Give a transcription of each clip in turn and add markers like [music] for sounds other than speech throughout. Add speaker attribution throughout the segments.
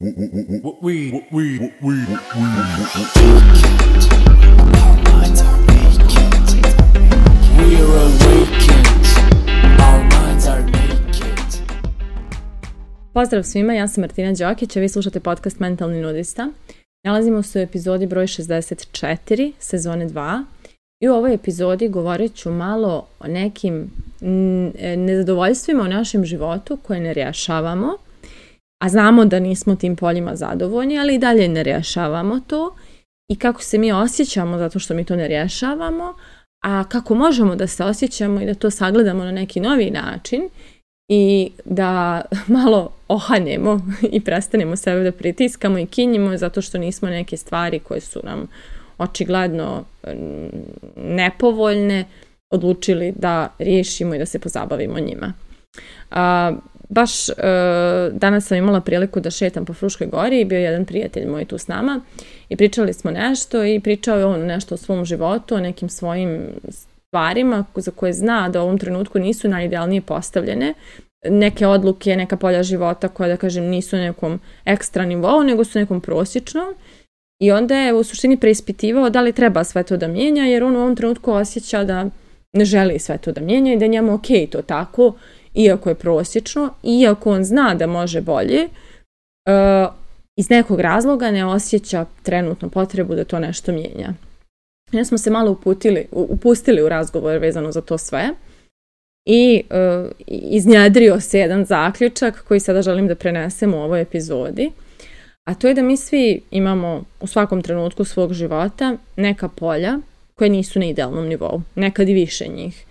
Speaker 1: We, we, we, we, we, Pozdrav svima, ja sam Martina Đokić, a vi slušate podcast Mentalni nudista. Nalazimo se u epizodi broj 64, sezone 2. I u ovoj epizodi govorit ću malo o nekim e, nezadovoljstvima u našem životu koje ne rješavamo – a znamo da nismo tim poljima zadovoljni, ali i dalje ne rješavamo to i kako se mi osjećamo zato što mi to ne rješavamo, a kako možemo da se osjećamo i da to sagledamo na neki novi način i da [laughs] malo ohanjemo i prestanemo sebe da pritiskamo i kinjimo zato što nismo neke stvari koje su nam očigledno mm, nepovoljne odlučili da riješimo i da se pozabavimo njima. A, baš e, danas sam imala priliku da šetam po Fruškoj gori i bio je jedan prijatelj moj tu s nama i pričali smo nešto i pričao je on nešto o svom životu, o nekim svojim stvarima za koje zna da u ovom trenutku nisu najidealnije postavljene, neke odluke, neka polja života koja, da kažem, nisu na nekom ekstra nivou, nego su na nekom prosječnom. I onda je u suštini preispitivao da li treba sve to da mijenja, jer on u ovom trenutku osjeća da ne želi sve to da mijenja i da njemu okej okay to tako iako je prosječno, iako on zna da može bolje, uh, iz nekog razloga ne osjeća trenutno potrebu da to nešto mijenja. Ja smo se malo uputili, upustili u razgovor vezano za to sve i uh, eh, iznjadrio se jedan zaključak koji sada želim da prenesem u ovoj epizodi, a to je da mi svi imamo u svakom trenutku svog života neka polja koje nisu na idealnom nivou, nekad i više njih.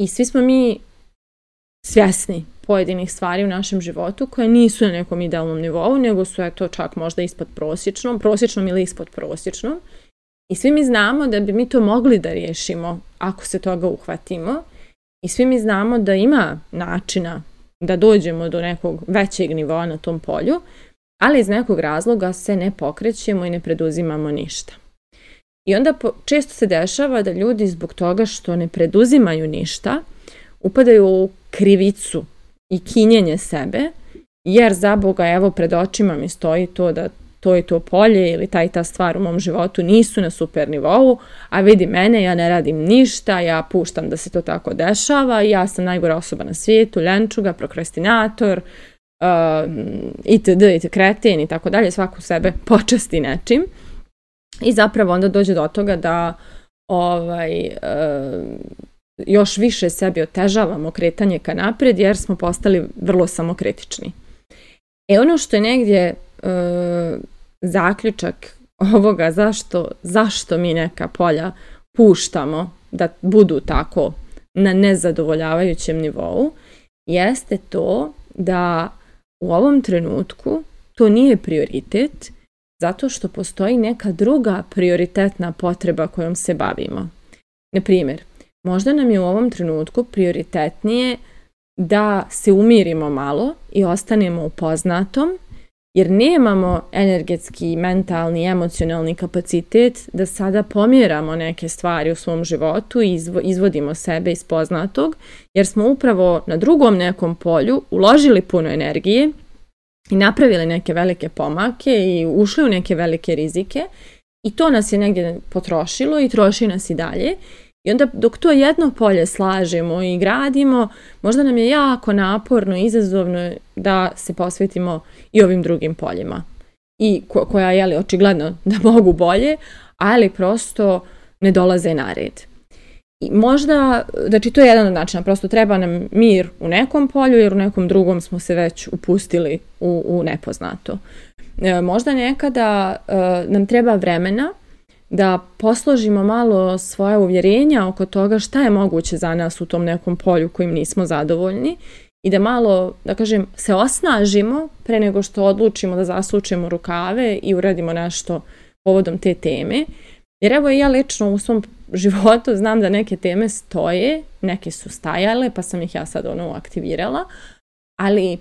Speaker 1: I svi smo mi svjesni pojedinih stvari u našem životu koje nisu na nekom idealnom nivou, nego su eto čak možda ispod prosječnom, prosječnom ili ispod prosječnom. I svi mi znamo da bi mi to mogli da riješimo ako se toga uhvatimo. I svi mi znamo da ima načina da dođemo do nekog većeg nivoa na tom polju, ali iz nekog razloga se ne pokrećemo i ne preduzimamo ništa. I onda često se dešava da ljudi zbog toga što ne preduzimaju ništa, upadaju u krivicu i kinjenje sebe, jer za Boga, evo, pred očima mi stoji to da to i to polje ili ta i ta stvar u mom životu nisu na super nivou, a vidi mene, ja ne radim ništa, ja puštam da se to tako dešava, ja sam najgora osoba na svijetu, lenčuga, prokrastinator, uh, itd, itd, kreten i tako dalje, svaku sebe počasti nečim. I zapravo onda dođe do toga da ovaj, uh, još više sebi otežavamo kretanje ka napred jer smo postali vrlo samokritični. E ono što je negdje e, zaključak ovoga zašto, zašto mi neka polja puštamo da budu tako na nezadovoljavajućem nivou, jeste to da u ovom trenutku to nije prioritet zato što postoji neka druga prioritetna potreba kojom se bavimo. Na primjer, možda nam je u ovom trenutku prioritetnije da se umirimo malo i ostanemo u poznatom, jer nemamo energetski, mentalni, emocionalni kapacitet da sada pomjeramo neke stvari u svom životu i izvodimo sebe iz poznatog, jer smo upravo na drugom nekom polju uložili puno energije i napravili neke velike pomake i ušli u neke velike rizike i to nas je negdje potrošilo i troši nas i dalje I onda dok to jedno polje slažemo i gradimo, možda nam je jako naporno i izazovno da se posvetimo i ovim drugim poljima. I ko koja je li očigledno [laughs] da mogu bolje, ali prosto ne dolaze na red. I možda, znači to je jedan od načina, prosto treba nam mir u nekom polju jer u nekom drugom smo se već upustili u, u nepoznato. E, možda nekada e, nam treba vremena da posložimo malo svoje uvjerenja oko toga šta je moguće za nas u tom nekom polju kojim nismo zadovoljni i da malo, da kažem, se osnažimo pre nego što odlučimo da zasučemo rukave i uradimo nešto povodom te teme. Jer evo ja lično u svom [laughs] životu znam da neke teme stoje, neke su stajale, pa sam ih ja sad ono aktivirala, ali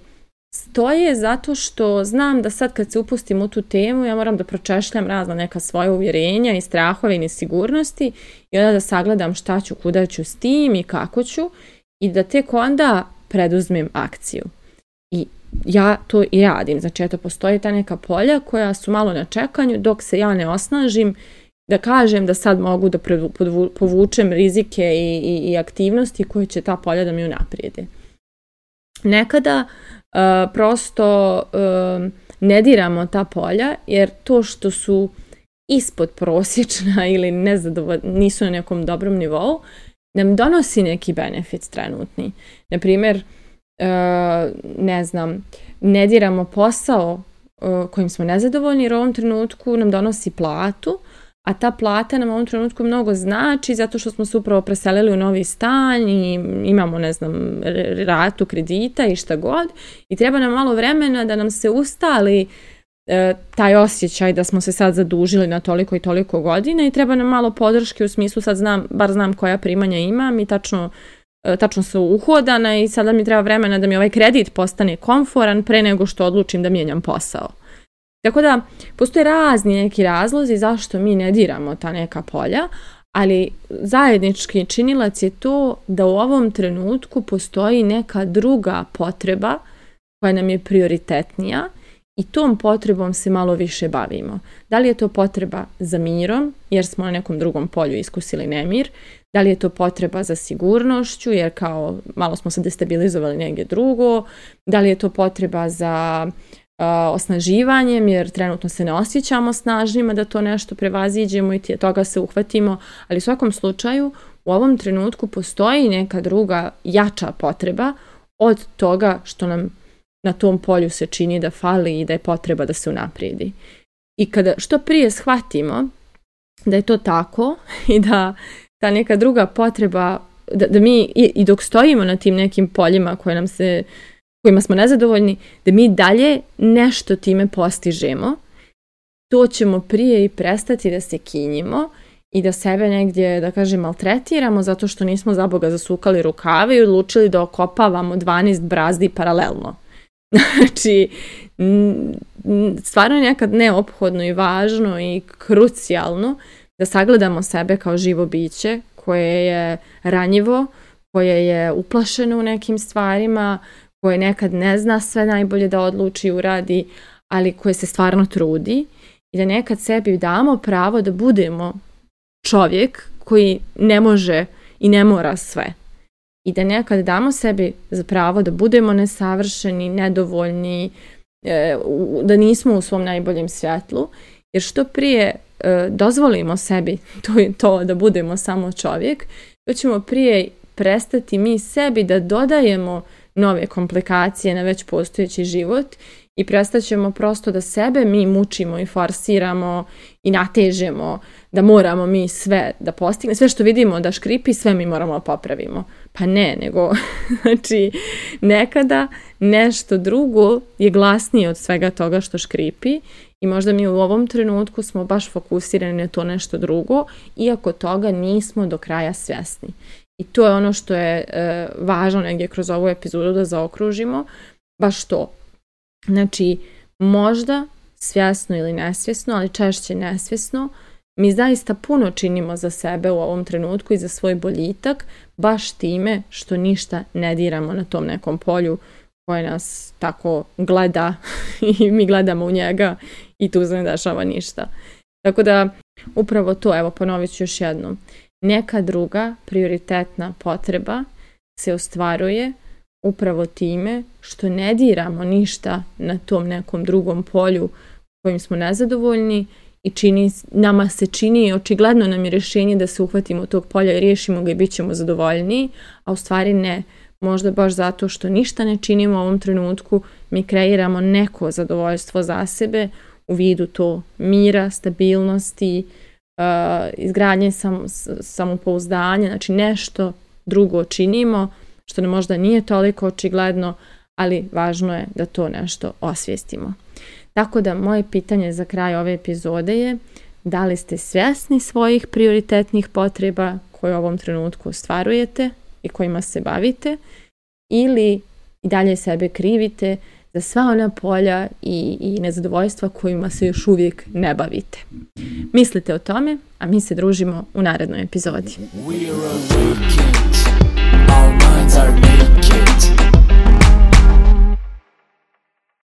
Speaker 1: stoje zato što znam da sad kad se upustim u tu temu ja moram da pročešljam razna neka svoje uvjerenja i strahove i nesigurnosti i onda da sagledam šta ću, kuda ću s tim i kako ću i da tek onda preduzmem akciju. I ja to i radim. Znači, eto, postoje ta neka polja koja su malo na čekanju dok se ja ne osnažim da kažem da sad mogu da povučem rizike i, i, i aktivnosti koje će ta polja da mi unaprijede nekada uh, prosto uh, ne diramo ta polja jer to što su ispod prosječna [laughs] ili nezadovoljni, nisu na nekom dobrom nivou, nam donosi neki benefit trenutni. Naprimjer, e, ne znam, ne diramo posao kojim smo nezadovoljni jer u ovom trenutku nam donosi platu, a ta plata nam u ovom trenutku mnogo znači zato što smo se upravo preselili u novi stan i imamo, ne znam, ratu kredita i šta god i treba nam malo vremena da nam se ustali e, taj osjećaj da smo se sad zadužili na toliko i toliko godina i treba nam malo podrške u smislu sad znam, bar znam koja primanja imam i tačno e, tačno su uhodana i sada mi treba vremena da mi ovaj kredit postane komforan pre nego što odlučim da mijenjam posao. Tako da, postoje razni neki razlozi zašto mi ne diramo ta neka polja, ali zajednički činilac je to da u ovom trenutku postoji neka druga potreba koja nam je prioritetnija i tom potrebom se malo više bavimo. Da li je to potreba za mirom, jer smo na nekom drugom polju iskusili nemir, da li je to potreba za sigurnošću, jer kao malo smo se destabilizovali negdje drugo, da li je to potreba za osnaživanjem jer trenutno se ne osjećamo snažnima da to nešto prevaziđemo i toga se uhvatimo, ali u svakom slučaju u ovom trenutku postoji neka druga jača potreba od toga što nam na tom polju se čini da fali i da je potreba da se unaprijedi. I kada što prije shvatimo da je to tako [laughs] i da ta neka druga potreba da, da mi i, i dok stojimo na tim nekim poljima koje nam se kojima smo nezadovoljni, da mi dalje nešto time postižemo, to ćemo prije i prestati da se kinjimo i da sebe negdje, da kažem, maltretiramo zato što nismo za Boga zasukali rukave i odlučili da okopavamo 12 brazdi paralelno. [laughs] Znači, stvarno je nekad neophodno i važno i krucijalno da sagledamo sebe kao živo biće koje je ranjivo, koje je uplašeno u nekim stvarima, koje nekad ne zna sve najbolje da odluči i uradi, ali koje se stvarno trudi i da nekad sebi damo pravo da budemo čovjek koji ne može i ne mora sve. I da nekad damo sebi za pravo da budemo nesavršeni, nedovoljni, e, da nismo u svom najboljem svjetlu, jer što prije e, dozvolimo sebi to, to da budemo samo čovjek, to ćemo prije prestati mi sebi da dodajemo nove komplikacije na već postojeći život i prestaćemo prosto da sebe mi mučimo i forsiramo i natežemo da moramo mi sve da postignemo, sve što vidimo da škripi, sve mi moramo da popravimo. Pa ne, nego, [laughs] znači, nekada nešto drugo je glasnije od svega toga što škripi i možda mi u ovom trenutku smo baš fokusirani na to nešto drugo, iako toga nismo do kraja svjesni. I to je ono što je e, važno negdje kroz ovu epizodu da zaokružimo, baš to. Znači, možda svjesno ili nesvjesno, ali češće nesvjesno, mi zaista puno činimo za sebe u ovom trenutku i za svoj boljitak, baš time što ništa ne diramo na tom nekom polju koje nas tako gleda [laughs] i mi gledamo u njega i tu se ne dešava ništa. Tako da, upravo to, evo, ponovit ću još jednom neka druga prioritetna potreba se ostvaruje upravo time što ne diramo ništa na tom nekom drugom polju kojim smo nezadovoljni i čini, nama se čini i očigledno nam je rješenje da se uhvatimo tog polja i riješimo ga i bit ćemo zadovoljniji, a u stvari ne. Možda baš zato što ništa ne činimo u ovom trenutku, mi kreiramo neko zadovoljstvo za sebe u vidu to mira, stabilnosti, Eh, izgradnje sam, samopouzdanja, znači nešto drugo činimo, što ne možda nije toliko očigledno, ali važno je da to nešto osvijestimo. Tako da moje pitanje za kraj ove epizode je da li ste svjesni svojih prioritetnih potreba koje u ovom trenutku stvarujete i kojima se bavite ili i dalje sebe krivite za sva ona polja i, i nezadovoljstva kojima se još uvijek ne bavite. Mislite o tome, a mi se družimo u narednoj epizodi. We are